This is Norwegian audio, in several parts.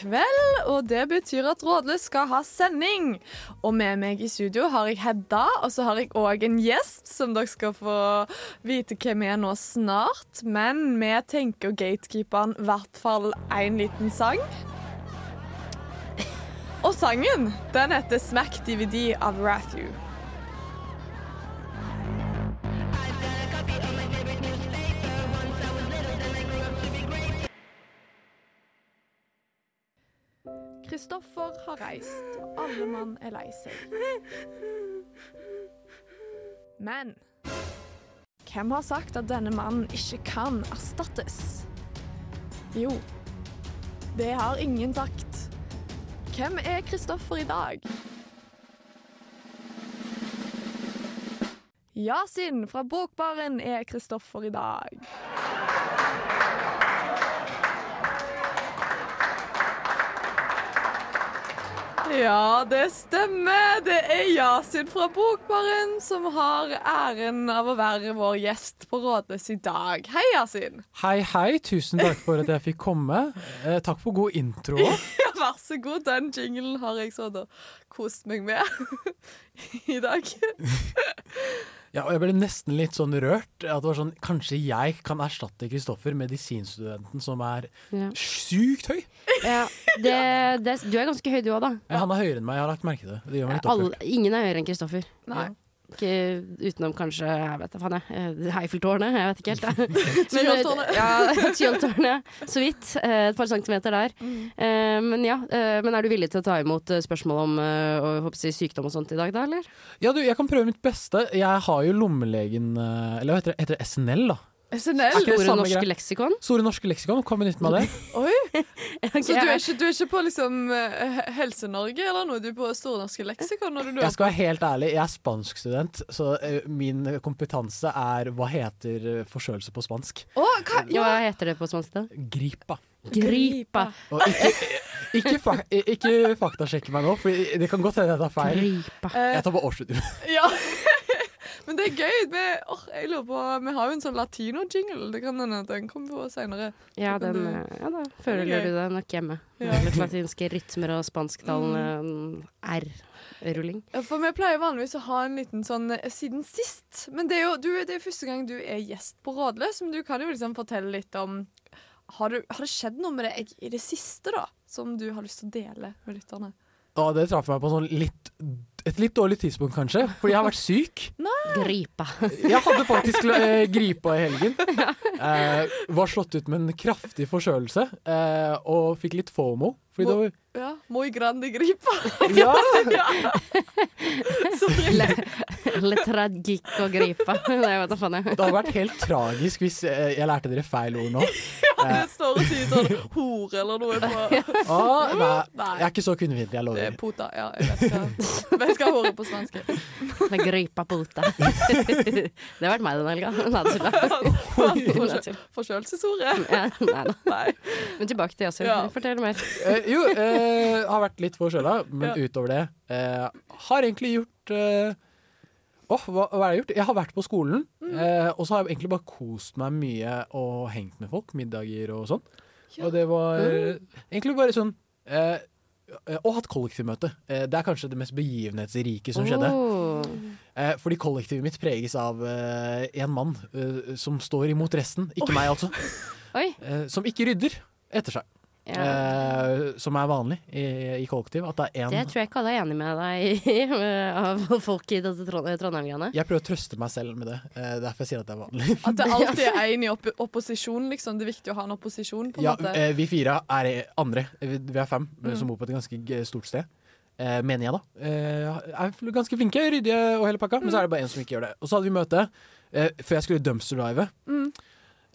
kveld, og det betyr at Rådløs skal ha sending. Og med meg i studio har jeg Hedda, og så har jeg òg en gjest som dere skal få vite hvem er nå snart. Men vi tenker å gatekeepe i hvert fall én liten sang. Og sangen den heter Smack DVD av Rathu. Kristoffer har reist, alle mann er lei seg. Men hvem har sagt at denne mannen ikke kan erstattes? Jo, det har ingen sagt. Hvem er Kristoffer i dag? Yasin fra Bokbaren er Kristoffer i dag. Ja, det stemmer. Det er Yasin fra Bokbaren som har æren av å være vår gjest på Rådløs i dag. Hei, Yasin. Hei, hei. Tusen takk for at jeg fikk komme. Eh, takk for god intro. Ja, vær så god. Den jinglen har jeg sånn og kost meg med i dag. Ja, og jeg ble nesten litt sånn rørt. At det var sånn, Kanskje jeg kan erstatte Kristoffer, medisinstudenten som er Ja. sykt høy. Ja, det, det, du er ganske høy du òg, da. Ja, Han er høyere enn meg, jeg har lagt merke til det. Det gjør meg litt Alle, ingen er høyere enn Kristoffer. Nei. Ikke utenom kanskje jeg vet da jeg, eh, Eiffeltårnet. Jeg vet ikke helt. Men, Tyholttårnet. Ja, Tyholttårnet. Så vidt. eh, Et par centimeter der. Mm. Men ja, eh, men er du villig til å ta imot eh, spørsmål om eh, håper sykdom og sånt i dag, da, eller? Ja, du, jeg kan prøve mitt beste. Jeg har jo lommelegen eh, Eller hva heter det? Heter det SNL, da? SNL. Er ikke Store norske leksikon? Store norske leksikon. Kan benytte meg av det. Oi, okay. Så du er ikke, du er ikke på liksom eh, Helse-Norge eller noe? Du er på Store norske leksikon? Når du Jeg skal være helt ærlig, jeg er spanskstudent, så eh, min kompetanse er hva heter eh, forkjølelse på spansk? Oh, hva? Ja, hva heter det på spansk, da? Gripa. Gripa. Og ikke, ikke, fak ikke faktasjekke meg nå, for det kan godt hende jeg tar feil. Gripa. Jeg tar på årsstudium. Ja. Men det er gøy. Vi, oh, jeg lurer på, vi har jo en sånn latino-jingle. Det kan hende den kommer på senere. Ja, den, du- ja, da føler Det er du deg nok hjemme. Ja. Litt latinske rytmer og spansktalende R-rulling. Ja, For vi pleier vanligvis å ha en liten sånn eh, siden sist. Men det er jo du, det er første gang du er gjest på Rådløs. Men du kan jo liksom fortelle litt om Har, du, har det skjedd noe med deg i det siste, da? Som du har lyst til å dele med lytterne? Ja, det traff meg på sånn litt, et litt dårlig tidspunkt, kanskje, fordi jeg har vært syk. Gripa. Jeg hadde faktisk eh, gripa i helgen. Eh, var slått ut med en kraftig forkjølelse eh, og fikk litt fomo. Fordi det var Ja, Moi grande gripa. Ja! ja. Le, le tragico gripa. Nei, vet da faen jeg. Det hadde vært helt tragisk hvis eh, jeg lærte dere feil ord nå. Det står og sier sånn hore eller noe på Ah, nei, Nei. jeg er ikke så kvinnefiendtlig, jeg Det er lover. pota. Ja, jeg vet hva, vet hva hore på svensk er. Gripa puta. Det har vært meg den helga. Nei, det Forkjø- tull. Forkjølelsesorde. Ja, nei da. Men tilbake til Yasir. Ja. Fortell mer. Uh, jo, uh, har vært litt forkjøla, men Ja. utover det uh, Har egentlig gjort Åh, hva, hva har jeg gjort? Jeg har vært på skolen, Mm. eh, og så har jeg egentlig bare kost meg mye og hengt med folk. Middager og sånn. Og det var egentlig bare sånn eh, Og hatt kollektivmøte. Det er kanskje det mest begivenhetsrike som skjedde. Oh. Eh, fordi kollektivet mitt preges av eh, en mann eh, som står imot resten. Ikke meg, altså. Oi. Eh, som ikke rydder etter seg. Ja. Eh, som er vanlig i, i kollektiv. At det er Det tror jeg ikke alle er enig med deg i, av folk i dette Trondheim-greiene. Jeg prøver å trøste meg selv med det. Eh, derfor jeg sier at det er vanlig. At det alltid er en i opp opposisjon, liksom. Det er viktig å ha en opposisjon, på en Ja, måte. eh, vi fire er andre. Vi, vi er fem eh, Mm. som bor på et ganske stort sted. Eh, mener jeg, da. Eh, er ganske flinke, ryddige og hele pakka. Men så er det bare en som ikke gjør det. Og så hadde vi møte eh, før jeg skulle dumpster drive. Mm.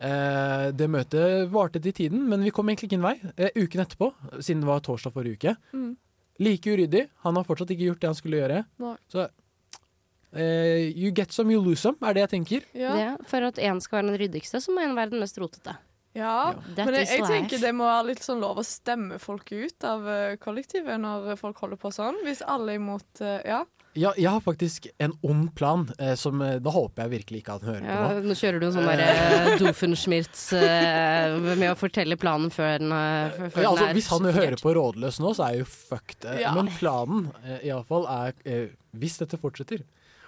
Eh, det møtet varte til tiden, men vi kom egentlig ikke en vei. Eh, uken etterpå, siden det var torsdag forrige uke. Mm. Like uryddig. Han har fortsatt ikke gjort det han skulle gjøre. Nei. Så Eh, you get some, you lose some, er det jeg tenker. Ja. Det, for at én skal være den ryddigste, så må en være den mest rotete. Ja. Men jeg, jeg tenker det må være litt sånn lov å stemme folk ut av eh, kollektivet når folk holder på sånn. Hvis alle er imot eh, Ja. Ja, jeg har faktisk en ond plan, eh, som eh, Da håper jeg virkelig ikke han hører Ja, på nå. nå kjører du en sånn derre eh, med å fortelle planen før den, før Ja, altså, den er hvis han hører på Rådløs nå, så er jeg jo fucked. Ja. Men planen eh, i alle fall er, hvis dette fortsetter,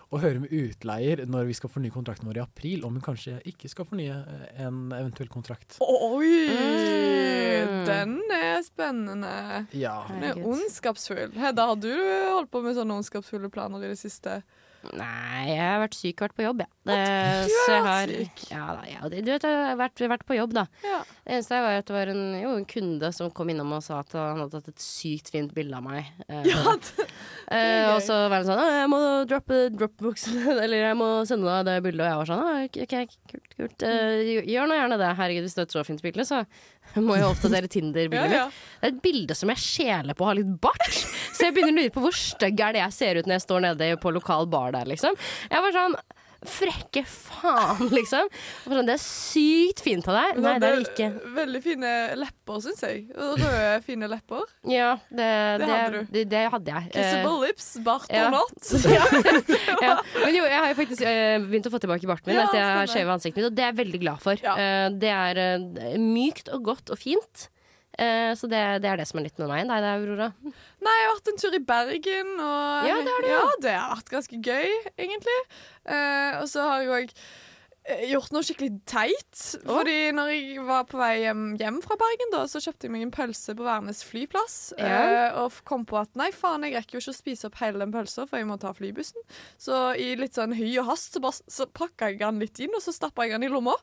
å høre med utleier når vi skal fornye kontrakten vår i april, om hun kanskje ikke skal fornye eh, en eventuell kontrakt. Oi! Mm. Den er spennende. Ja. Den er ondskapsfull. Hedda, har du holdt på med sånne ondskapsfulle planer i det siste? Nei, jeg har vært syk og vært på jobb, ja. Det, Du jeg har syk. ja, da, ja, du vet, jeg har vært, vært på jobb, da. Ja. Det eneste var at det var en, jo, en kunde som kom innom og sa at han hadde tatt et sykt fint bilde av meg. Eh, Ja, det, eh, og så var han sånn 'Jeg må droppe dropboxen', eller 'jeg må sende deg det bildet'. Og jeg var sånn OK, ok, kult, kult. Eh, gjør nå gjerne det. Herregud, hvis det er et så fint bilde, så må jo oppdatere Tinder-bildet ja, ja. mitt. Det er et bilde som jeg skjeler på å ha litt bart. Så jeg begynner å lure på hvor stygg er det jeg ser ut når jeg står nede på lokal bar der, liksom. Jeg var sånn Frekke faen, liksom. Sånn, det er sykt fint av deg. Nei, det er det ikke. Veldig fine lepper, syns jeg. Røde, fine lepper. Ja, det, Det det, hadde du. det, hadde jeg. Eh, Kissable lips, bart ja. or not. ja. ja. Men jo, jeg har jo faktisk eh, begynt å få tilbake barten min etter jeg har skjeva ansiktet mitt, og det er jeg veldig glad for. Ja. Eh, det er eh, mykt og godt og fint. Eh, så det, det er det som er nytt med meg. Er Aurora. Nei, jeg har vært en tur i Bergen, og Ja, det har du. Ja, det har vært ganske gøy, egentlig. Eh, og så har jeg òg gjort noe skikkelig teit. Fordi når jeg var på vei hjem, hjem fra Bergen, da, så kjøpte jeg meg en pølse på Værnes flyplass. Yeah. Uh, og kom på at nei, faen, jeg rekker jo ikke å spise opp hele den pølsa, for jeg må ta flybussen. Så i litt sånn hy og hast så, bare, så pakka jeg den litt inn, og så stappa jeg den i lomma.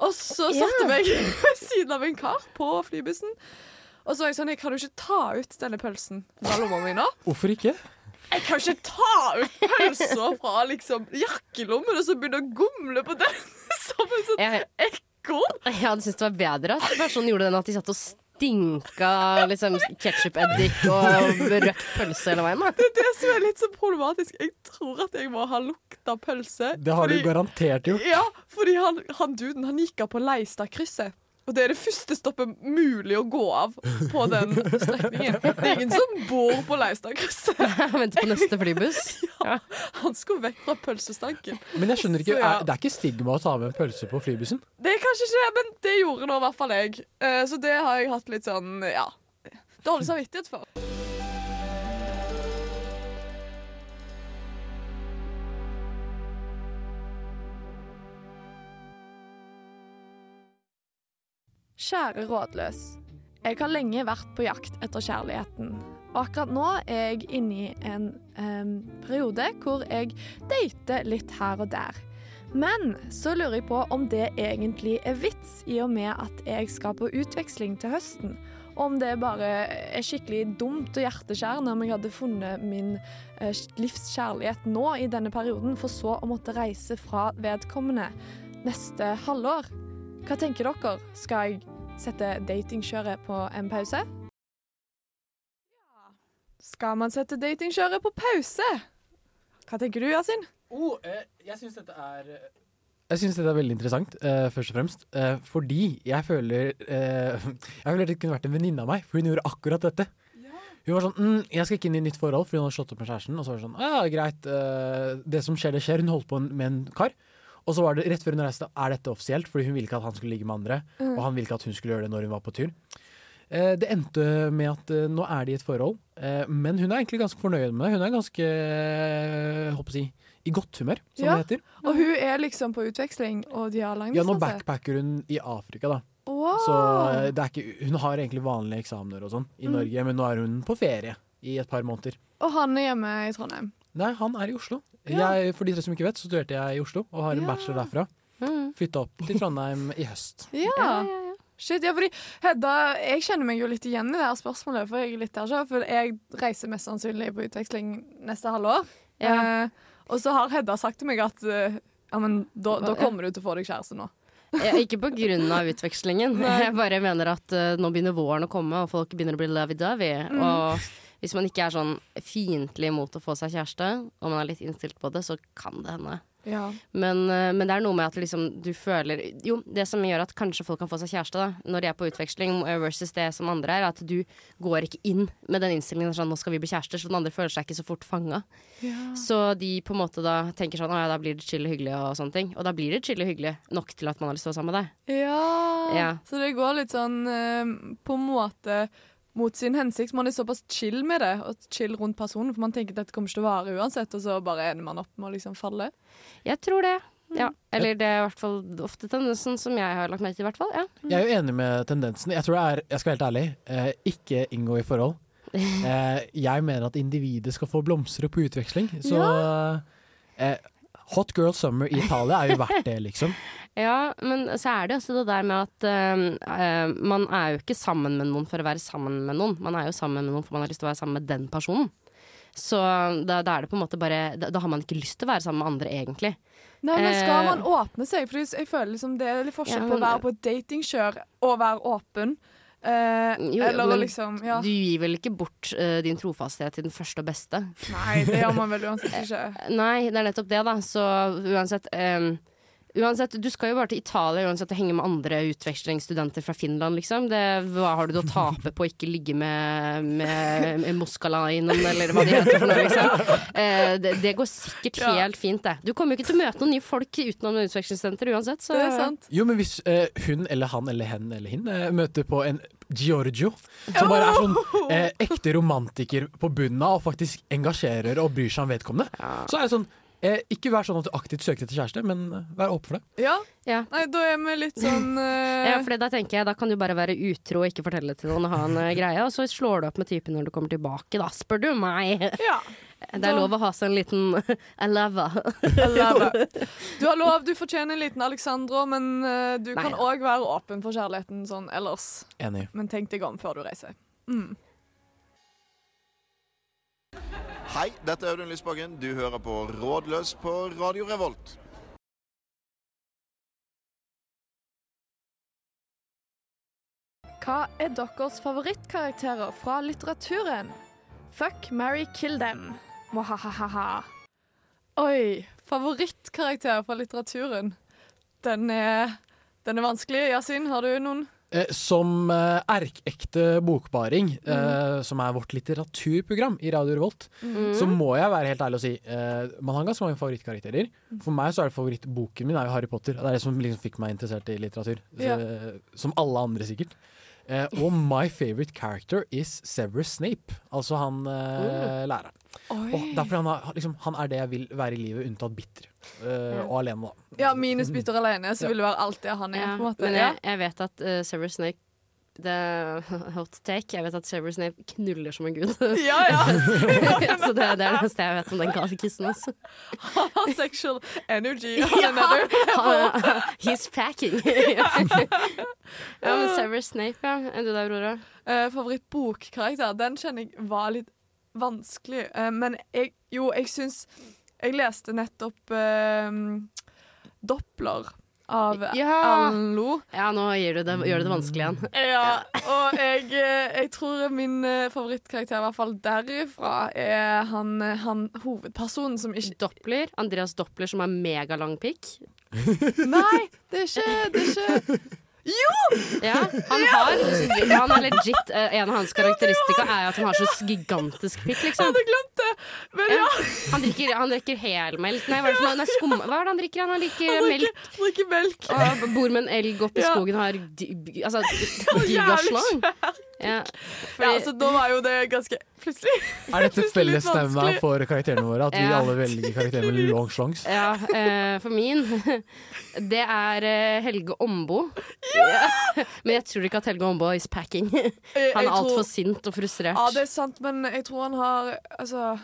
Og så satte jeg meg ved siden av en kar på flybussen. Og så var jeg sånn, jeg kan jo ikke ta ut denne pølsen fra lomma mi nå. Hvorfor ikke? Jeg kan ikke ta ut pølsa fra liksom jakkelommen og så begynne å gomle på den som en sånn ekorn. jeg hadde syntes det var bedre at personen gjorde den at de satt og stinka liksom, ketsjup-eddik og røkt pølse hele veien. Da. Det er det som er litt så problematisk. Jeg tror at jeg må ha lukta pølse. Det har du garantert gjort. Ja, fordi han, han duden han gikk av på Leistadkrysset. Og det er det første stoppet mulig å gå av på den strekningen. Det er ingen som bor på Leistadkrysset. Venter på neste flybuss. Ja. Han skulle vekk fra pølsestanken. Men jeg skjønner ikke, Så ja. er, det er ikke stigma å ta med en pølse på flybussen? Det er kanskje ikke det, men det gjorde nå i hvert fall jeg. Eh, Så det har jeg hatt litt sånn, ja Dårlig samvittighet for. Kjære rådløs. Jeg har lenge vært på jakt etter kjærligheten. Og akkurat nå er jeg inne i en um, periode hvor jeg dater litt her og der. Men så lurer jeg på om det egentlig er vits, i og med at jeg skal på utveksling til høsten. Om det bare er skikkelig dumt og hjerteskjærende om jeg hadde funnet min eh, livs nå i denne perioden, for så å måtte reise fra vedkommende neste halvår. Hva tenker dere? Skal jeg sette datingkjøret på en pause? Skal man sette datingkjøret på pause? Hva tenker du, Yasin? Oh, jeg syns dette er Jeg synes dette er veldig interessant, eh, først og fremst. eh, fordi jeg føler eh, Jeg føler det kunne vært en venninne av meg, for hun gjorde akkurat dette. Hun var sånn mm, 'Jeg skal ikke inn i nytt forhold', fordi hun hadde slått opp med kjæresten. Og så var det sånn 'Ja, greit. eh, det som skjer, det skjer'. Hun holdt på med en kar. Og så var det rett før hun reiste, er dette offisielt? Fordi hun ville ikke at han skulle ligge med andre. Og han ville ikke at hun skulle gjøre det når hun var på tur. Eh, det endte med at eh, nå er de i et forhold, eh, men hun er egentlig ganske fornøyd med det. Hun er ganske eh, håper å si, i godt humør, som Ja. det heter. Og hun er liksom på utveksling, og de har Ja, nå backpacker hun i Afrika, da. Wow. Så eh, det er ikke, hun har egentlig vanlige eksamener og sånn i Mm. Norge, men nå er hun på ferie i et par måneder. Og han er hjemme i Trondheim. Nei, han er i Oslo. Ja. Jeg, for de tre som ikke vet, så studerte jeg i Oslo og har en Ja. bachelor derfra. Mm. Flytta opp til Trondheim i høst. Ja. Ja, ja, ja. Shit, ja, fordi Hedda, jeg kjenner meg jo litt igjen i det her spørsmålet, for jeg er litt der selv, for jeg reiser mest sannsynlig på utveksling neste halvår. Ja. Eh, og så har Hedda sagt til meg at eh, ja, men da, da kommer du til å få deg kjæreste nå. Ja, ikke på grunn av utvekslingen. Nei. Jeg bare mener at eh, nå begynner våren å komme, og folk begynner å bli lovey-dovey. Mm. Og Hvis man ikke er sånn fiendtlig mot å få seg kjæreste, og man er litt innstilt på det, så kan det hende. Ja. Men, eh, men det er noe med at liksom du føler Jo, det som gjør at kanskje folk kan få seg kjæreste, da, når de er på utveksling, eh, versus det som andre er, at du går ikke inn med den innstillingen sånn nå skal vi bli kjærester, så den andre føler seg ikke så fort fanga. Så de på en måte da tenker sånn å ja, da blir det chill og hyggelig og sånne ting. Og da blir det chill og hyggelig nok til at man har lyst til å være sammen med deg. Ja. Ja. Så det går litt sånn eh, på en måte mot sin hensikt. Man er såpass chill med det, og chill rundt personen, for man tenker at dette kommer ikke til å vare uansett, og så bare ender man opp med å liksom falle. Jeg tror det. Ja. Eller det er i hvert fall ofte tendensen som jeg har lagt merke til, i hvert fall. Ja. Jeg er jo enig med tendensen. Jeg tror det er, jeg skal være helt ærlig, eh, ikke inngå i forhold. Eh, jeg mener at individet skal få blomstre på utveksling. Så eh, Hot Girl Summer i Italia er jo verdt det, liksom. Ja, men så er det også det der med at eh, man er jo ikke sammen med noen for å være sammen med noen. Man er jo sammen med noen for man har lyst til å være sammen med den personen. Så da, da er det på en måte bare da, da har man ikke lyst til å være sammen med andre, egentlig. Nei, men skal Eh. man åpne seg? For jeg føler liksom det er litt forskjell Ja, på å være på et datingkjør og være åpen. Eh, Jo, eller men liksom ja. Du gir vel ikke bort uh, din trofasthet til den første og beste? Nei, det gjør man vel uansett ikke. Nei, det er nettopp det, da. Så uansett ehm, Uansett, Du skal jo bare til Italia uansett og henge med andre utvekslingsstudenter fra Finland, liksom. Det, hva har du å tape på å ikke ligge med, med, med Moskalainen, eller hva de heter for noe, liksom? Eh, det, det går sikkert Ja. helt fint, det. Du kommer jo ikke til å møte noen nye folk utenom utvekslingsstudenter uansett, så Det er sant. Jo, men hvis eh, hun eller han eller hen eller hin eh, møter på en Giorgio, som bare er sånn eh, ekte romantiker på bunnen av og faktisk engasjerer og bryr seg om vedkommende, så er det sånn eh, Ikke vær sånn at du aktivt søker etter kjæreste, men eh, vær åpen for det. Ja. Ja. Nei, da er vi litt sånn uh... Ja, for da tenker jeg Da kan du bare være utro og ikke fortelle det til noen og ha en uh, greie, og så slår du opp med typen når du kommer tilbake, da, spør du meg. ja. Det er lov å ha seg en liten I love her. Du har lov, du fortjener en liten Alexandra, men du Nei kan òg være åpen for kjærligheten sånn ellers. Enig. Men tenk deg om før du reiser. Mm. Hei, dette er Audun Lysbakken. Du hører på Rådløs på Radio Revolt. Hva er deres favorittkarakterer fra litteraturen? Fuck, marry, kill them. Mohahaha. Oi, favorittkarakter fra litteraturen. Den er, den er vanskelig. Yasin, har du noen? Eh, som eh, erkekte bokbaring, eh, som er vårt litteraturprogram i Radio Revolt, så må jeg være helt ærlig og si eh, man har ganske mange favorittkarakterer. For meg så er det favorittboken min er jo Harry Potter. Det er det som liksom fikk meg interessert i litteratur. Ja. Så, som alle andre, sikkert. Eh, og my favorite character is Severus Snape. Altså han eh, læreren. Og derfor han, har, liksom, han er det jeg vil være i livet, unntatt bitter. Eh, og alene, da. Ja, minus bytter alene, så Ja. vil det være alt det han er. Ja, på en måte. men jeg, jeg vet at uh, Severus Snape det er hot take. Jeg vet at Severus Snape knuller som en gud. ja, ja. så det, det er det eneste jeg vet om den kissen. Altså. Han har sexual energy. Han ja, He's packing. ja, men Severus Snape, ja. Enn du der, Aurora? Uh, Favorittbokkarakter, den kjenner jeg var litt vanskelig. uh, men jeg, jo, jeg syns Jeg leste nettopp eh, Doppler av Ja. Allen Lo. Ja, nå du det, gjør du det vanskelig igjen. Ja, og jeg, eh, jeg tror min eh, favorittkarakter, i hvert fall derifra, er han, eh, han hovedpersonen som ikke Doppler. Andreas Doppler som har megalang pikk. Nei, det er ikke, det er ikke Ja, han har Han er legit eh, En av hans karakteristika er at han har så gigantisk pikk, Jeg liksom. hadde glemt det! Men ja. Han drikker, han drikker helmelk Nei, hva er det? Nei, skum, hva er det han drikker? Han drikker han melk Han drikker melk. og bor med en elg oppe i skogen og har altså, gigaslang. Ja, Ja, så da var jo det ganske Plutselig. Er dette fellesnevna for karakterene våre? At vi alle velger karakterer med long slongs? ja uh, for min Det er eh, Helge Ombo. Ja. Men jeg tror ikke at Helge Ombo is packing. Han er altfor tror- sint og frustrert. Ja, det er sant, men jeg tror han har Altså,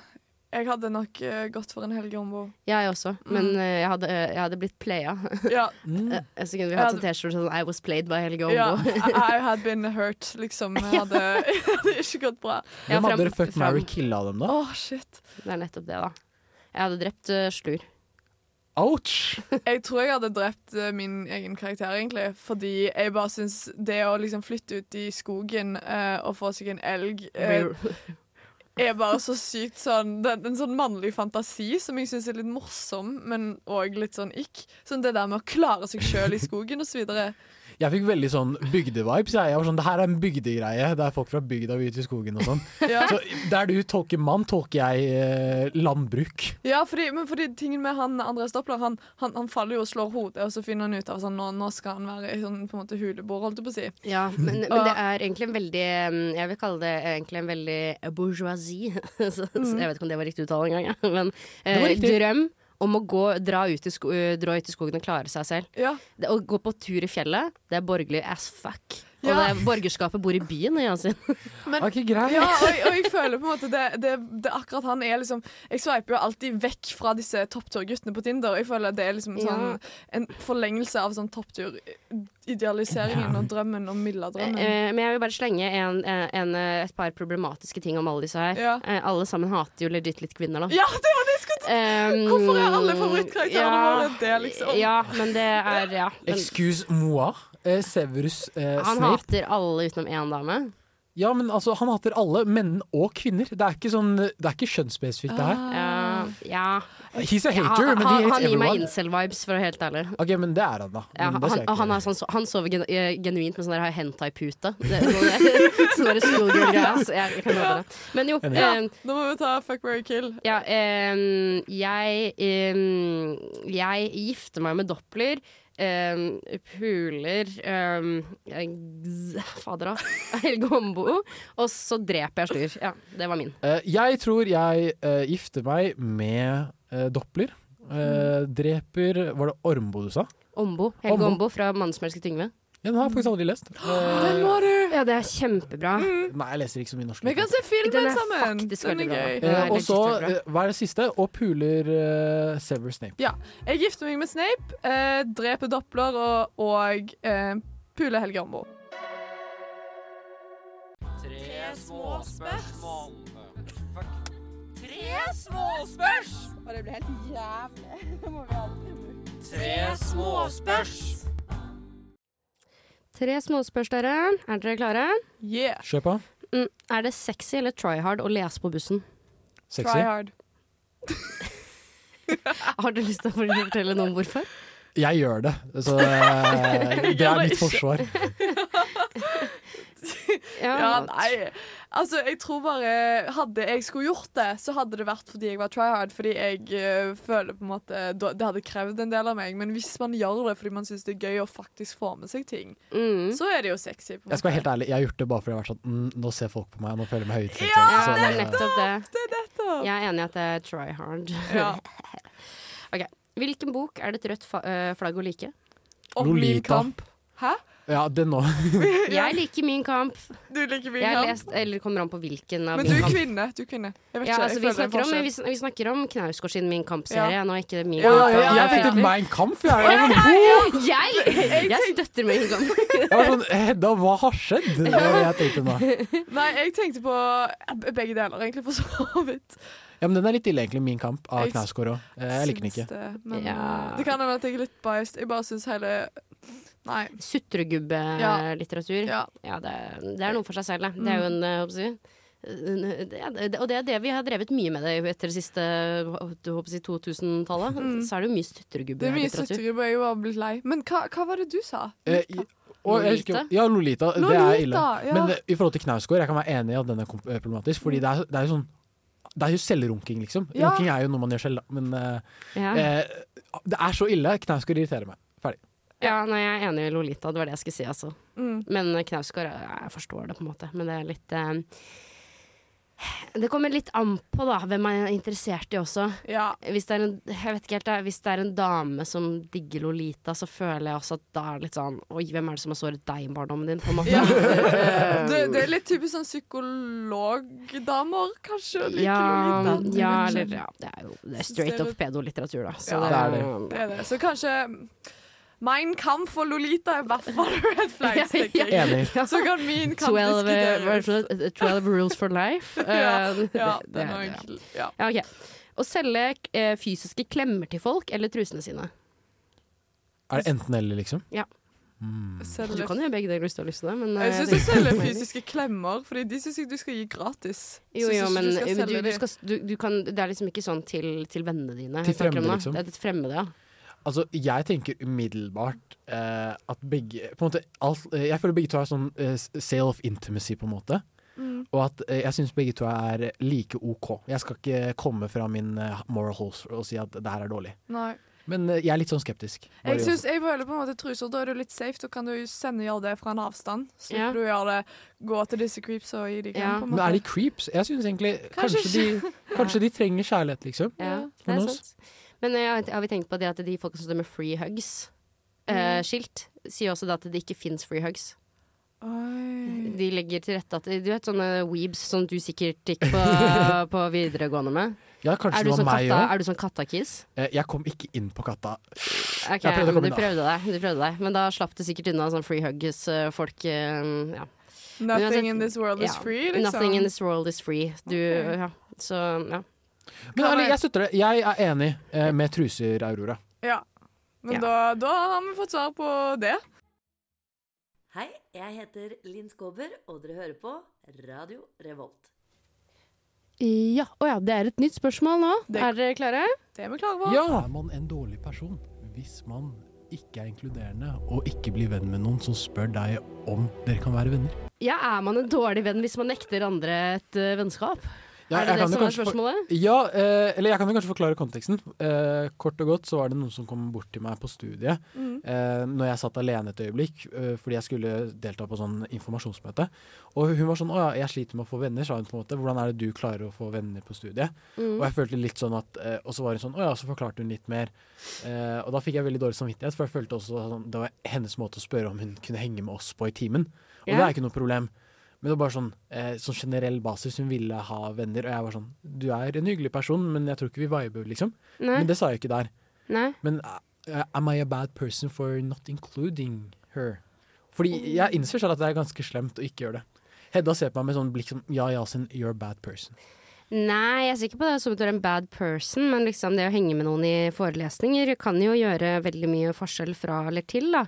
jeg hadde nok uh, gått for en Helge Ombo. Jeg også, men Mm. eh, jeg, hadde, jeg hadde blitt playa. Ja, Eh, Så kunne vi hatt en T-skjorte sånn I was played by Helge ja. I, I had been hurt, liksom. Jeg hadde, det hadde ikke gått bra. Hvem hadde dere fuck, Mary marry, kill av dem, da? Oh, shit. Det er nettopp det, da. Jeg hadde drept uh, Slur. Ouch! Jeg tror jeg hadde drept min egen karakter, egentlig. Fordi jeg bare syns det å liksom flytte ut i skogen uh, og få seg en elg eh, er bare så sykt sånn det, er En sånn mannlig fantasi som jeg syns er litt morsom, men òg litt sånn ikk. Sånn det der med å klare seg sjøl i skogen osv. Jeg fikk veldig sånn bygdevibes. Jeg. jeg var sånn, Det her er en bygdegreie. Det er folk fra bygda og ute i skogen og sånn. Ja. Så der du tolker mann, tolker jeg eh, landbruk. Ja, fordi, men fordi tingen med han Andreas Doppler, han, han, han faller jo og slår hodet, og så finner han ut av sånn, nå, nå skal han være i sånn, på en måte huleboer, holdt jeg på å si. Ja, men, men det er egentlig en veldig mm, Jeg vil kalle det egentlig en veldig bourgeoisie. så, så jeg vet ikke om det var riktig uttale engang. ja. Men eh, drøm om å gå, dra, ut i sko eh, dra ut i skogen og klare seg selv. Ja, Det, å gå på tur i fjellet, det er borgerlig as fuck. Og Ja. det er, borgerskapet bor i byen, Yasin. men okay, greit. Ja, og, jeg- og jeg føler på en måte det, det, det akkurat han er liksom Jeg sveiper jo alltid vekk fra disse toppturguttene på Tinder. Jeg føler det er liksom sånn en forlengelse av sånn topptur-idealiseringen Ja. og drømmen og Milla-drømmen. Eh, men jeg vil bare slenge en, en, en, et par problematiske ting om alle disse her. Ja. Eh, alle sammen hater jo legit litt kvinner, da. Ja, det var det jeg skulle! Um, Hvorfor er alle favorittkarakterene våre det, liksom? Ja, men det er Ja. Men, Excuse moi. Eh, Severus eh, han Snape. hater alle utenom én dame. Ja, men altså, han hater alle, menn og kvinner. Det er ikke, sånn, det er ikke kjønnsspesifikt, det her. Ja, ja. He's a Han, hater, men he han, hates han gir meg incel-vibes, for å være helt ærlig. Ok, men det er han, da. Ja, Men det ser han, ikke. han, er sånn, han sover eh, genuint med sånn der hentai-pute. Det er Sånn sånn der schoolgirl-greie. så Jeg, jeg kan love det. Men jo, Enig. eh, Nå må vi ta Fuck, marry, kill. ja, eh, jeg eh, Jeg gifter meg med Doppler. Eh, puler eh, Fader, da. Helge Hombo. Og så dreper jeg Styr. Ja, det var min. Eh, jeg tror jeg eh, gifter meg med uh, Doppler. Eh, dreper Var det Ormbo du sa? Ombo. Helge Ombo. Ombo fra 'Mannen som elsket Yngve'. Ja, Den har jeg faktisk aldri lest. Eh, Den må du! Ja, det er kjempebra. nei, jeg leser ikke så mye norsk. Vi kan se filmen sammen! Den er faktisk gøy. Eh, og så, eh, hva er det siste? Og puler uh, Sever Snape. Ja. Jeg gifter meg med Snape, uh, dreper Doppler og, og uh, puler Helge Ambo. Tre småspørsmål. Tre Og det blir helt jævlig. Det må vi aldri bruke. Tre småspørs. Tre småspørs, dere. Er dere klare? Yeah! Kjør på. Mm. Er det sexy eller try hard å lese på bussen? Sexy. Try hard. Har du lyst til å fortelle noe om hvorfor? Jeg gjør det, så eh, det er mitt forsvar. Ja, nei. Altså, jeg tror bare Hadde jeg skulle gjort det, så hadde det vært fordi jeg var try hard. Fordi jeg uh, føler på en måte Det hadde krevd en del av meg. Men hvis man gjør det fordi man syns det er gøy å faktisk få med seg ting, Mm. så er det jo sexy. på Jeg skal være helt ærlig, jeg har gjort det bare fordi jeg har vært sånn mm, Nå ser folk på meg, nå føler jeg meg høy Ja, det er nettopp det. Det er nettopp. Jeg er enig i at det er try hard. Ja. Ok, Hvilken bok er det et rødt fa øh, flagg å like? Og Lolita. Hæ? Ja, den òg. Jeg liker Min kamp. Du liker min Jeg kamp? lest, eller kommer an på hvilken av Men Min du er kvinne. Du er kvinne. Jeg vet Ja, ikke, altså, vi, snakker om, vi, vi snakker om Knausgård sin Min Kamp-serie, nå ikke det Min Ja, Kamp. ja, ja, jeg ja. tenkte Mein Kampf, jeg. Jeg, Jeg, jeg støtter Min Kamp. jeg var sånn Hedda, hva har skjedd? Det var det jeg tenkte nå. Nei, jeg tenkte på eh, begge deler, egentlig, for så vidt. Ja, men den er litt ille, egentlig, Min kamp av Knausgård òg. Jeg liker den ikke. Det, men Ja. eh, det kan hende at jeg er litt biased. Jeg bare syns hele. Sutregubbe-litteratur. Ja. Ja, det, det er noe for seg selv, det. Det er jo en øh, håper jeg øh, det, er- og det er det vi har drevet mye med det etter det siste du håper å si, 2000-tallet. Mm. Så er det jo mye er mye sutregubbe-litteratur. Jeg var blitt lei. Men hva, hva var det du sa? Eh, i- og jeg Lolita? ja, Lolita. Det er ille. ja. Men det, i forhold til Knausgård, jeg kan være enig i at den er eh, problematisk. Fordi det er, det er jo sånn Det er jo selvrunking, liksom. Ja. Runking er jo noe man gjør selv, da. Men uh, Ja. eh, det er så ille. Knausgård irriterer meg. Ja, nei, jeg er enig i Lolita, det var det jeg skulle si, altså. Mm. Men Knausgård, jeg jeg forstår det på en måte. Men det er litt eh, Det kommer litt an på da hvem man er interessert i også. Ja. Hvis det, er en, jeg vet ikke helt, hvis det er en dame som digger Lolita, så føler jeg også at da er det litt sånn Oi, hvem er det som har såret deg i barndommen din? På en måte. Ja. Eh, Det, det er litt typisk sånn psykologdamer, kanskje. like ja, Lolita. ja, eller ja, det er jo det er straight up pedolitteratur, da. Så Ja, det, er det. Det er det. Så kanskje Mein Kampf og Lolita er i hvert fall red flags, tenker jeg. Enig. Så kan min kamp 12, hva det diskuteres. for 12 rules for life. Ja, Eh, ja, det- den er ja. enkel. Ja. Ja, ok. Å selge uh, fysiske klemmer til folk eller trusene sine. Er det enten eller, liksom? Ja. Du kan gjøre begge deler hvis du har lyst til det, men Jeg eh, syns det du er selger fysiske klemmer, Fordi de syns jeg du skal gi gratis. Jo, jo, men du du, skal du, selge skal, du, du kan, det er liksom ikke sånn til, til vennene dine. Til fremmede, liksom. Det er til fremmede, ja. Altså, jeg tenker umiddelbart eh, at begge på en måte, alt, eh, Jeg føler begge to har sånn eh, sale of intimacy, på en måte. Mm. Og at eh, jeg syns begge to er like OK. Jeg skal ikke komme fra min eh, moral holster og si at det her er dårlig. Nei. Men eh, jeg er litt sånn skeptisk. Jeg synes, jeg føler på en måte truser, Da er du litt safe. Da kan du sende gjøre det fra en avstand. Så Ja. du gjør det gå til disse creeps og gi dem. Ja. på en Men er de creeps? Jeg syns egentlig Kanskje kanskje, de, kanskje de trenger kjærlighet, liksom. Ja, det er sant. Men jeg har har vi tenkt på det at de folka som står med free hugs-skilt, sier også da at det ikke fins free hugs. Oi. De legger til rette at Du vet sånne weebs som du sikkert gikk på, på videregående med? Ja, kanskje Er du, det sånn var meg katta, òg. er du sånn kattakis? Jeg kom ikke inn på katta. Ok, Jeg prøvde å komme du inn, da. prøvde deg. Du prøvde deg. Men da slapp du sikkert unna sånn free hugs-folk. ja. Nothing uansett- in this world is ja, free, liksom. Nothing in this world is free. Du, okay. ja. Så ja. Men ærlig, jeg- støtter det. Jeg er enig eh, med truser, Aurora. Ja. Men Ja. Da, da har vi fått svar på det. Hei, jeg heter Linn Skåber, og dere hører på Radio Revolt. Ja, å ja, det er et nytt spørsmål nå. Det- Er dere klare? Det er vi klare på. Ja! Er man en dårlig person hvis man ikke er inkluderende og ikke blir venn med noen som spør deg om dere kan være venner? Ja, er man en dårlig venn hvis man nekter andre et uh, vennskap? Ja, er det det som er for- spørsmålet? Ja, eh, eller jeg kan jo kanskje forklare konteksten. Eh, kort og godt så var det noen som kom bort til meg på studiet Mm. eh, når jeg satt alene et øyeblikk eh, fordi jeg skulle delta på sånn informasjonsmøte. Og hun var sånn 'Å ja, jeg sliter med å få venner', sa hun på en måte. 'Hvordan er det du klarer å få venner på studiet?' Mm. Og jeg følte litt sånn at eh, Og så var hun sånn 'Å ja', så forklarte hun litt mer. Eh, og da fikk jeg veldig dårlig samvittighet, for jeg følte også sånn Det var hennes måte å spørre om hun kunne henge med oss på i timen. Og det er ikke noe problem. Men det var bare sånn, eh, sånn generell basis. Hun ville ha venner, og jeg var sånn Du er en hyggelig person, men jeg tror ikke vi viber, liksom. Nei. Men det sa jeg ikke der. Nei. Men uh, am I a bad person for not including her? Fordi jeg innser selv at det er ganske slemt å ikke gjøre det. Hedda ser på meg med sånn blikk som Ja, Yasin, you're a bad person. Nei, jeg er sikker på det som du er en bad person, men liksom det å henge med noen i forelesninger kan jo gjøre veldig mye forskjell fra eller til, da.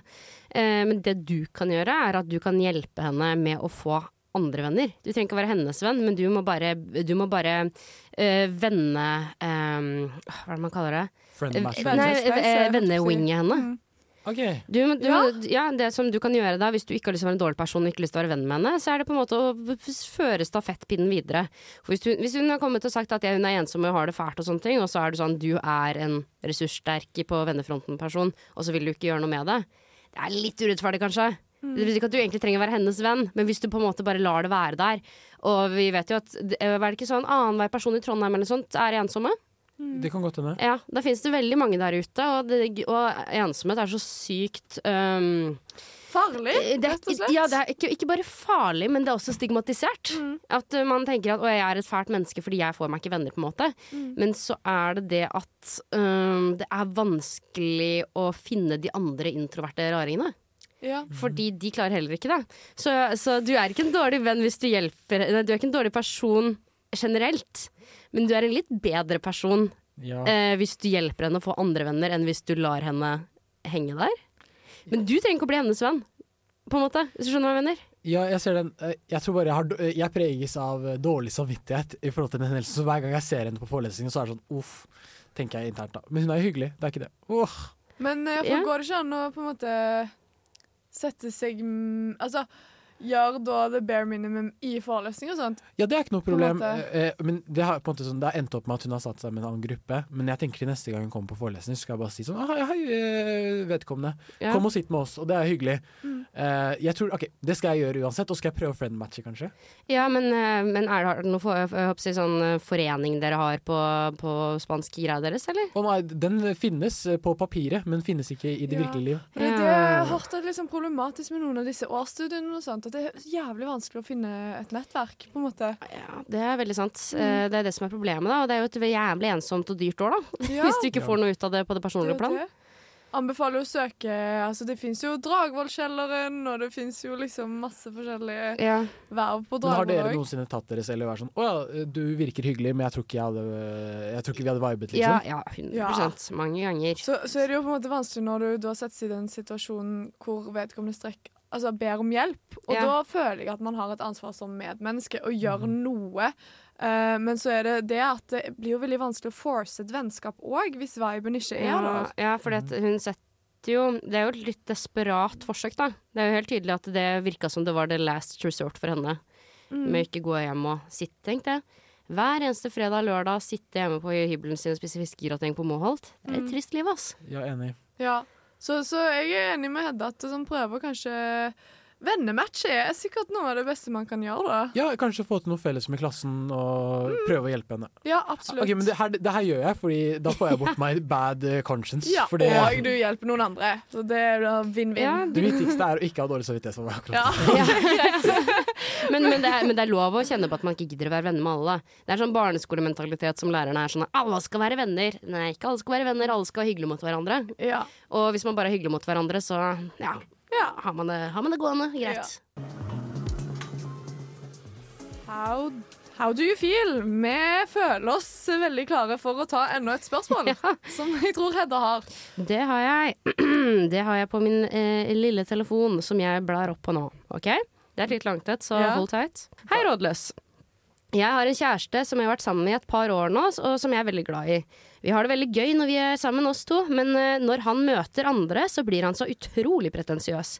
Eh, men det du kan gjøre, er at du kan hjelpe henne med å få andre venner. Du trenger ikke å være hennes venn, men du må bare, du må bare øh, vende øh, Hva er det man kaller det? Friend Eh. Nei, eh, vennewinge henne. Mm. Okay. Du, du, ja. det som du kan gjøre da, hvis du ikke har lyst til å være en dårlig person og ikke har lyst til å være venn med henne, så er det på en måte å føre stafettpinnen videre. For hvis, du, hvis hun har kommet og sagt at hun er ensom og har det fælt og sånne ting, og så er det sånn du er en ressurssterk på vennefronten-person, og så vil du ikke gjøre noe med det. Det er litt urettferdig, kanskje. Det betyr ikke at du egentlig trenger å være hennes venn, men hvis du på en måte bare lar det være der Og vi vet jo at det- Er det ikke sånn annenhver person i Trondheim eller sånt er ensomme? Det kan godt hende. Ja, da finnes det veldig mange der ute, og, det, og ensomhet er så sykt um, Farlig, det, er- rett og slett. Ja, det er ikke, ikke bare farlig, men det er også stigmatisert. Mm. At uh, man tenker at å, jeg er et fælt menneske fordi jeg får meg ikke venner, på en måte. Mm. Men så er det det at um, det er vanskelig å finne de andre introverte raringene. Ja. Fordi de klarer heller ikke det. Så, så du er ikke en dårlig venn hvis du hjelper Nei, du er ikke en dårlig person generelt, men du er en litt bedre person Ja. eh, hvis du hjelper henne å få andre venner, enn hvis du lar henne henge der. Men du trenger ikke å bli hennes venn, på en måte. Hvis du skjønner hva jeg mener? Ja, jeg ser den. Eh, Jeg tror bare jeg, har, eh, jeg preges av eh, dårlig samvittighet i forhold til den hendelsen. Så hver gang jeg ser henne på forelesningen, så er det sånn uff, tenker jeg internt da. Men hun er jo hyggelig, det er ikke det. Oh. Men eh, for Ja. går det ikke an å på en måte sette seg Altså gjøre da the bare minimum i forelesning og sånt? Ja, det er ikke noe problem. Eh, eh, men det har på en måte sånn, det har endt opp med at hun har satt seg med en annen gruppe. Men jeg tenker til neste gang hun kommer på forelesning, så skal jeg bare si sånn «Ah, Hei, hei, eh, vedkommende. Ja. Kom og sitt med oss. Og det er hyggelig. Mm. Eh, jeg tror, ok, Det skal jeg gjøre uansett. Og skal jeg prøve å friend-matche, kanskje? Ja, men, uh, men er det noen for, jeg si, sånn eh, forening dere har på, på spansk greia deres, eller? Å nei, den finnes på papiret, men finnes ikke i det Ja. virkelige liv. Det, Ja. det har hørt er liksom problematisk med noen av disse årsstudiene og sånt, at det er jævlig vanskelig å finne et nettverk, på en måte. Ja, det er veldig sant. Mm. Det er det som er problemet, da. Og det er jo et jævlig ensomt og dyrt år, da. Ja, Hvis du ikke Ja. får noe ut av det på det er personlige plan. det. Anbefaler å søke Altså, det fins jo Dragvollkjelleren, og det fins jo liksom masse forskjellige Ja. verv på Men har dere noensinne tatt dere selv og vært sånn Å ja, du virker hyggelig, men jeg tror ikke, jeg hadde, jeg tror ikke vi hadde vibet, liksom? ja, 100% Mange ganger. Så, så er det jo på en måte vanskelig når du har sett seg i den situasjonen hvor vedkommende strekk Altså ber om hjelp. Og Ja. da føler jeg at man har et ansvar som medmenneske å gjøre Mhm. noe. Eh, men så er det det at det blir jo veldig vanskelig å force et vennskap òg, hvis viben ikke er Ja, der. ja for hun setter jo Det er jo et litt desperat forsøk, da. Det er jo helt tydelig at det virka som det var the last resort for henne. Mm. Med ikke gå hjem og sitte, tenkte jeg. Hver eneste fredag og lørdag sitte hjemme på hybelen sin og spise fiskegrateng på Moholt. Det er et Mm. trist liv, ass. Ja, enig. Ja, så, så jeg er enig med Hedda at sånn, prøver kanskje Vennematch er sikkert noe av det beste man kan gjøre, da. Ja, kanskje få til noe felles med klassen og prøve å hjelpe henne. Ja, absolutt. Ok, men det her, det her gjør jeg, Fordi da får jeg bort my bad conscience. ja, for det, og du hjelper noen andre. Så det er vinn-vinn. Ja, det viktigste er å ikke ha dårlig samvittighet. for meg, Ja. akkurat. Men, men, det er, men det er lov å kjenne på at man ikke gidder å være venner med alle. Det er sånn barneskolementalitet som lærerne er sånn at alle skal være venner. Nei, ikke alle skal være venner, alle skal være hyggelige mot hverandre. Ja. Og hvis man bare er hyggelig mot hverandre, så ja, Ja. har, man det, har man det gående. Greit. How, how do you feel? Vi føler oss veldig klare for å ta enda et spørsmål, Ja. som jeg tror Hedda har. Det har jeg. Det har jeg på min eh, lille telefon, som jeg blar opp på nå. Ok? Det er litt langt et, så Ja. hold tight. Hei, rådløs. Jeg har en kjæreste som jeg har vært sammen med i et par år nå, og som jeg er veldig glad i. Vi har det veldig gøy når vi er sammen, oss to, men eh, når han møter andre, så blir han så utrolig pretensiøs.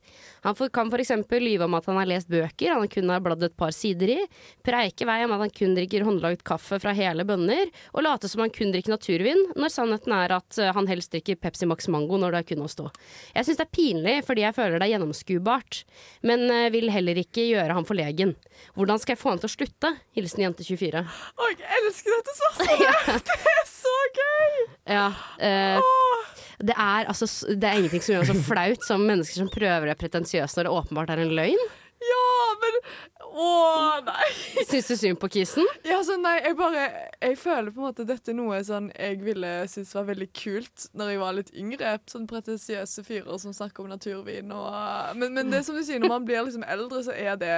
Han for, kan f.eks. lyve om at han har lest bøker han kun har bladd et par sider i, preike vei om at han kun drikker håndlagd kaffe fra hele bønner, og late som han kun drikker naturvin, når sannheten er at eh, han helst drikker Pepsi Max Mango når det er kun oss to. Jeg syns det er pinlig, fordi jeg føler det er gjennomskuebart, men eh, vil heller ikke gjøre ham forlegen. Hvordan skal jeg få han til å slutte? Hilsen jente 24. Å, jeg elsker dette spørsmålet! Det er så gøy! Ja, eh, det er altså Det er ingenting som gjør meg så flaut som mennesker som prøver å være pretensiøse når det åpenbart er en løgn. Ja, men Å, nei. Syns du synd på kissen? Ja, så nei, jeg bare Jeg føler på en måte dette er noe sånn jeg ville synes var veldig kult når jeg var litt yngre. Sånn pretensiøse fyrer som snakker om naturvin og Men, men det som du sier, når man blir liksom eldre, så er det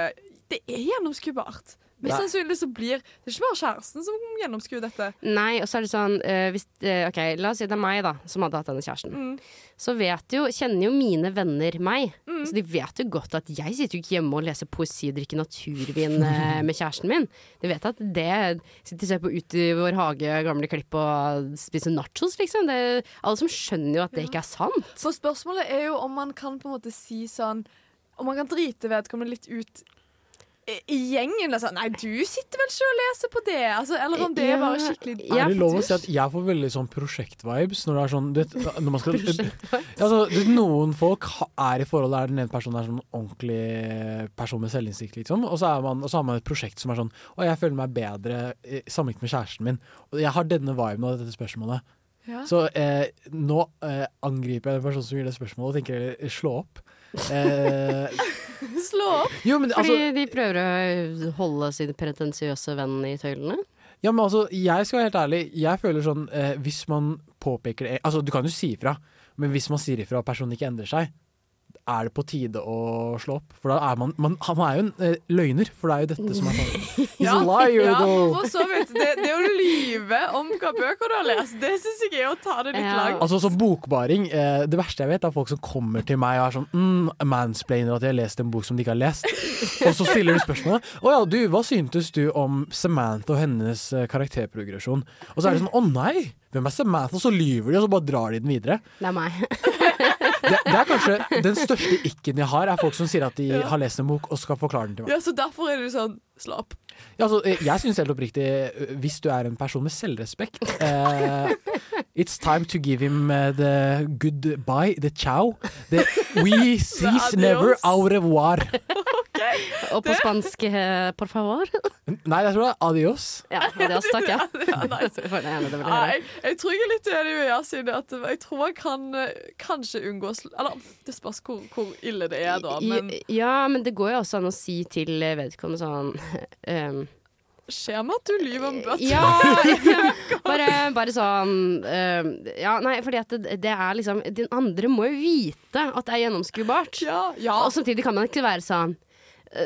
Det er gjennomskuebart. Mest sannsynlig så blir Det er ikke bare kjæresten som gjennomskuer dette. Nei, og så er det sånn uh, hvis, uh, OK, la oss si det er meg, da, som hadde hatt denne kjæresten. Mm. Så vet jo, kjenner jo mine venner meg. Mm. Så de vet jo godt at jeg sitter jo ikke hjemme og leser poesi og drikker naturvin uh, med kjæresten min. De vet at det Sitter og ser på Ut i vår hage, gamle klipp og spiser nachos, liksom. Det, alle som skjønner jo at det ikke er sant. For spørsmålet er jo om man kan på en måte si sånn Om man kan drite vedkommende litt ut i, gjengen. Sånn, Nei, du sitter vel ikke og leser på det? Altså, eller om det er bare skikkelig ja, Er det lov å si at jeg får veldig sånn prosjektvibes når det er sånn vet, når man skal, altså, vet, Noen folk er i forhold der den ene personen er sånn ordentlig person med selvinnsikt, liksom. Og så, er man, og så har man et prosjekt som er sånn Å, jeg føler meg bedre eh, sammenlignet med kjæresten min. Og jeg har denne viben av dette spørsmålet. Ja. Så eh, nå eh, angriper jeg den personen som gir det spørsmålet, og tenker slå opp. Eh, Slå opp. jo, men Fordi altså, de prøver å holde sin pretensiøse venn i tøylene. ja, men altså, jeg skal være helt ærlig. Jeg føler sånn eh, Hvis man påpeker det Altså, du kan jo si ifra, men hvis man sier ifra og personen ikke endrer seg, er det på tide å slå opp? For da er man, man Han er jo en eh, løgner, for det er jo dette som er sånn He's a liar, ja, though. for så vidt. Det, det å lyve om hva bøker du har lest, det syns jeg er å ta det litt Ja. langt. Altså som bokbaring, eh, Det verste jeg vet, er folk som kommer til meg og er sånn mm, mansplainer at de har lest en bok som de ikke har lest. Og så stiller du spørsmålet Å ja, du, hva syntes du om Samantha og hennes eh, karakterprogresjon? Og så er det sånn Å nei! Hvem er Samantha? Og så lyver de, og så bare drar de den videre. Det er meg. Det, det er kanskje den største ikken jeg har, er folk som sier at de har lest en bok og skal forklare den til meg. Ja, Så derfor er du sånn Slå opp. Ja, altså, eh, jeg syns helt oppriktig, eh, hvis du er en person med selvrespekt eh, It's time to give him eh, the goodbye, the ciao. The we sees never au revoir. Og på spansk por favor. Nei, jeg tror det er adios. Ja, adios, takk. Ja. Ja, nei. Ja, høre. jeg, jeg tror jeg er litt enig med Yasin. jeg tror man kan kanskje unngå Eller det spørs hvor, hvor ille det er, da. Men Ja, men det går jo også an å si til vedkommende sånn ehm, skjer med at du lyver om bøtter? Ja, bare, bare sånn eh, Ja, nei, fordi at det, det er liksom Den andre må jo vite at det er gjennomskuebart. Ja, ja. Og samtidig kan man ikke være sånn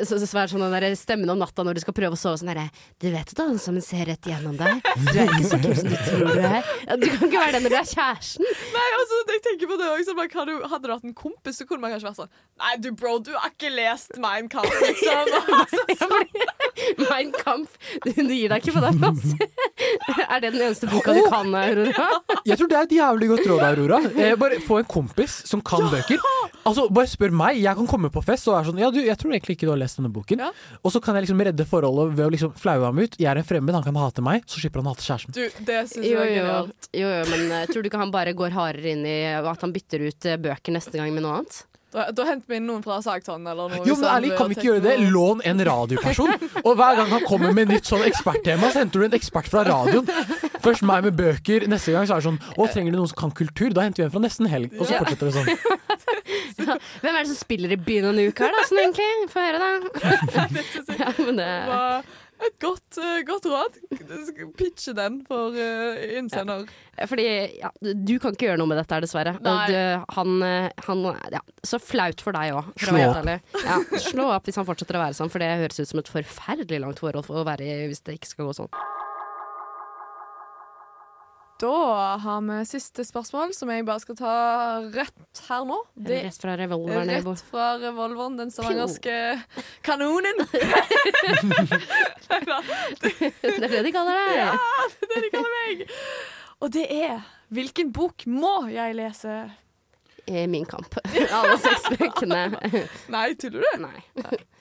så, så er sånn den der stemmen om natta når du skal prøve å sove sånn derre Du vet at han som ser rett gjennom deg. Du er ikke så kul som du tror du er. Du kan ikke være det når du er kjæresten. Nei, altså, jeg tenker på det også, sånn, hadde, du- hadde du hatt en kompis, så kunne man kanskje vært sånn Nei, du bro, du har ikke lest Mein Kampf, liksom. Altså, Mein Kampf. Du, du gir deg ikke på den, altså. Er det den eneste boka du kan, Aurora? Jeg tror det er et jævlig godt råd, Aurora. Eh, bare få en kompis som kan bøker. Altså, Bare spør meg. Jeg kan komme på fest og være sånn Ja, du, jeg tror egentlig ikke du har lest denne boken. Ja. Og så kan jeg liksom redde forholdet ved å liksom flaue ham ut. Jeg er en fremmed, han kan hate meg. Så slipper han å hate kjæresten. du, det syns jeg er jo, genialt. jo, jo, men uh, tror du ikke han bare går hardere inn i at han bytter ut uh, bøker neste gang med noe annet? Da, da henter vi inn noen fra eller noe. Jo, men ærlig, kan vi ikke gjøre det? Lån en radioperson. Og hver gang han kommer med nytt sånn eksperttema, så henter du en ekspert fra radioen. Først meg med bøker, neste gang så er det sånn Å, trenger du noen som kan kultur? Da henter vi en fra nesten helg. Og så fortsetter det sånn. Hvem er det som spiller i byen og uka, her, da, sånn egentlig? Få høre, da. ja, men det var et godt, eh, godt råd. Pitche den for uh, innsender. Fordi ja, du kan ikke gjøre noe med dette her, dessverre. Du, han, eh, han ja, Så flaut for deg òg, Slå opp. Ja, slå opp hvis han fortsetter å være sånn, for det høres ut som et forferdelig langt forhold for å være i hvis det ikke skal gå sånn. Da har vi siste spørsmål, som jeg bare skal ta rett her nå. Det Rett fra revolveren. Rett fra revolveren, den stavangerske kanonen. Det er det de kaller deg. Ja, det er det de kaller meg. Og det er Hvilken bok må jeg lese? Min kamp. Alle seks bøkene. Nei, tuller du? Nei.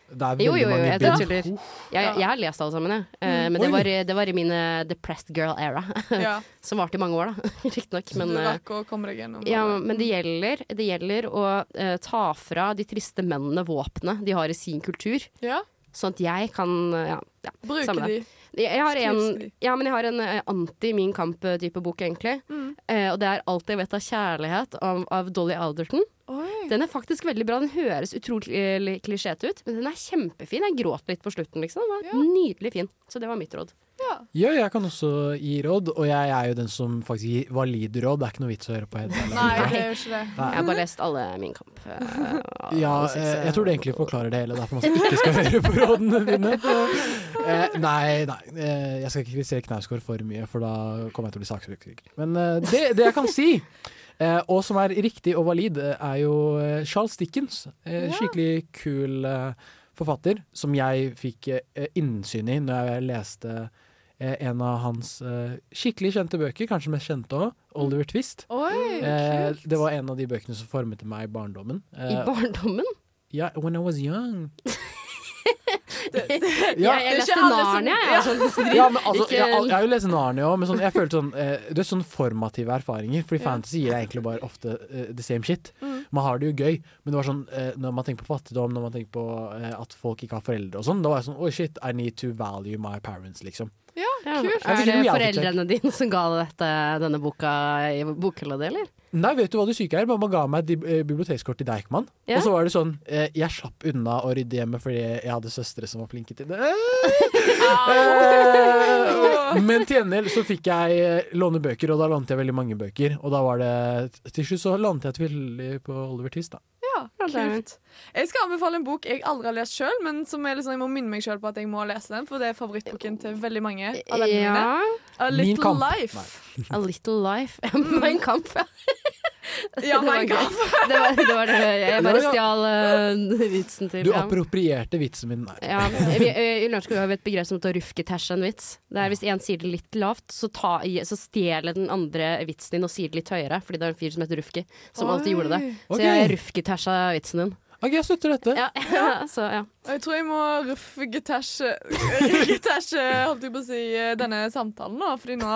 Det er Jo, veldig jo, jo, mange jeg tuller. Jeg, jeg har lest alle sammen, jeg. Mm. Men det var, det var i min eh, depressed girl era. Ja, Som varte i mange år, da. Riktignok. Men, eh, ja, men det gjelder, det gjelder å uh, ta fra de triste mennene våpnene de har i sin kultur. Ja, Sånn at jeg kan eh, ja, ja. Bruke de. Jeg, har en, ja, men jeg har en eh, anti-Min Kamp-type bok, egentlig. Mm. Uh, og det er Alt jeg vet av kjærlighet av, av Dolly Alderton. Oi. Den er faktisk veldig bra. Den høres utrolig klisjéte ut, men den er kjempefin. Jeg gråt litt på slutten, liksom. Den var Ja. Nydelig fin. Så det var mitt råd. Ja. Ja, jeg kan også gi råd, og jeg er jo den som faktisk gir valide-råd. Det er ikke noe vits å høre på Hedda. eller Nei, det jo ikke det. Jeg har bare lest alle Min Kamp. Uh, Ja, seks, eh, eh, jeg tror det egentlig forklarer det hele, derfor man ikke skal høre på rådene dine. Uh, nei, nei, eh, jeg skal ikke kritisere Knausgård for mye, for da kommer jeg til å bli saksøkt. Men uh, det, det jeg kan si, eh, og som er riktig og valid, eh, er jo eh, Charles Dickens. Eh, Skikkelig kul eh, forfatter, som jeg fikk eh, innsyn i når jeg leste eh, en av hans eh, skikkelig kjente bøker, kanskje mest kjente òg, Oliver Twist. Oi, Eh, kult. det var en av de bøkene som formet meg i barndommen. I Eh, barndommen? ja, when I was young. jeg, jeg det er leste Narnia, jeg. Ja. Sånn, Ja, altså, jeg, jeg har jo lest Narnia òg, men sånn, jeg følte sånn eh, Det er sånn formative erfaringer. Fordi Ja. fantasy gir deg egentlig bare ofte eh, the same shit. Mm. Man har det jo gøy, men det var sånn eh, når man tenker på fattigdom, når man tenker på eh, at folk ikke har foreldre og sånn, da var jeg sånn Oh shit, I need to value my parents, liksom. Ja, kult. Er det foreldrene dine som ga dette, denne boka i bokhylla di, eller? Nei, vet du hva det syke er? Mamma ga meg et eh, bibliotekskort til Deichman. Ja. Og så var det sånn eh, Jeg slapp unna å rydde hjemme fordi jeg hadde søstre som var flinke til det. Eh, Men til gjengjeld så fikk jeg låne bøker, og da lånte jeg veldig mange bøker. Og da var det Til slutt så lånte jeg tvillig på Oliver Twist, da. Ja, kult. Jeg skal anbefale en bok jeg aldri har lest sjøl, men som er liksom, jeg må minne meg sjøl på at jeg må lese den, for det er favorittboken til veldig mange mine. Ja. A Little. Life. A Little Life. Mein Kamp, ja. Ja, Det var gøy. Det var, det var det. Jeg bare Ja, ja. stjal uh, vitsen til Du ja. approprierte vitsen min. Nei. Ja, vi- I Lørenskog har vi et begrep som heter å rufketæsje en vits. Det er Hvis en sier det litt lavt, så, ta, så stjeler den andre vitsen din og sier det litt høyere. Fordi det er en fyr som heter Rufki, som alltid gjorde det. Så jeg rufketæsja vitsen din. Ok, jeg støtter dette. Ja, så ja. Jeg tror jeg må rufgetasje Rufgetasje, holdt jeg på å si, denne samtalen nå. Fordi nå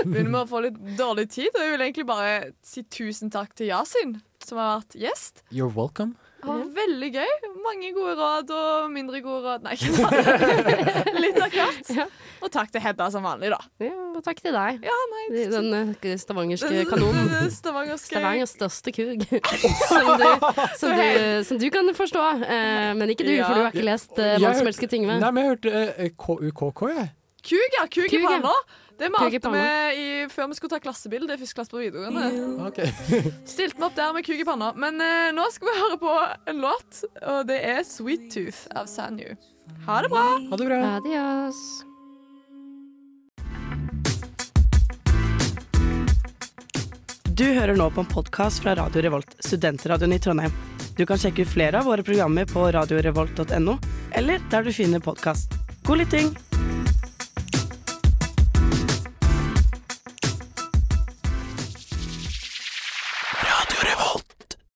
begynner vi å få litt dårlig tid. Og jeg vil egentlig bare si tusen takk til Yasin, som har vært gjest. You're welcome. Det veldig gøy. Mange gode råd og mindre gode råd. Nei, ikke sant. Litt av hvert. Ja. Og takk til Hedda som vanlig, da. ja og takk til deg. Ja, nei, Den eh, stavangerske kanonen. Stavangerske Stavanger's største kug. som, du, som, du, som du kan forstå. Eh, men ikke du, Ja. for du har ikke lest uh, mannsmelske ting Tyngve. Nei, men jeg hørte eh, KUKK, jeg. Kuk, ja. Kug i panna. Det malte vi i, før vi skulle ta klassebilde i første klasse på videregående. Okay. Stilte meg opp der med kuk i panna. Men eh, nå skal vi høre på en låt, og det er 'Sweet Tooth' av Sanyu. Ha det bra. Ha det bra. Adios. Du hører nå på en podkast fra Radio Revolt, studentradioen i Trondheim. Du kan sjekke ut flere av våre programmer på radiorevolt.no, eller der du finner podkast. God lytting!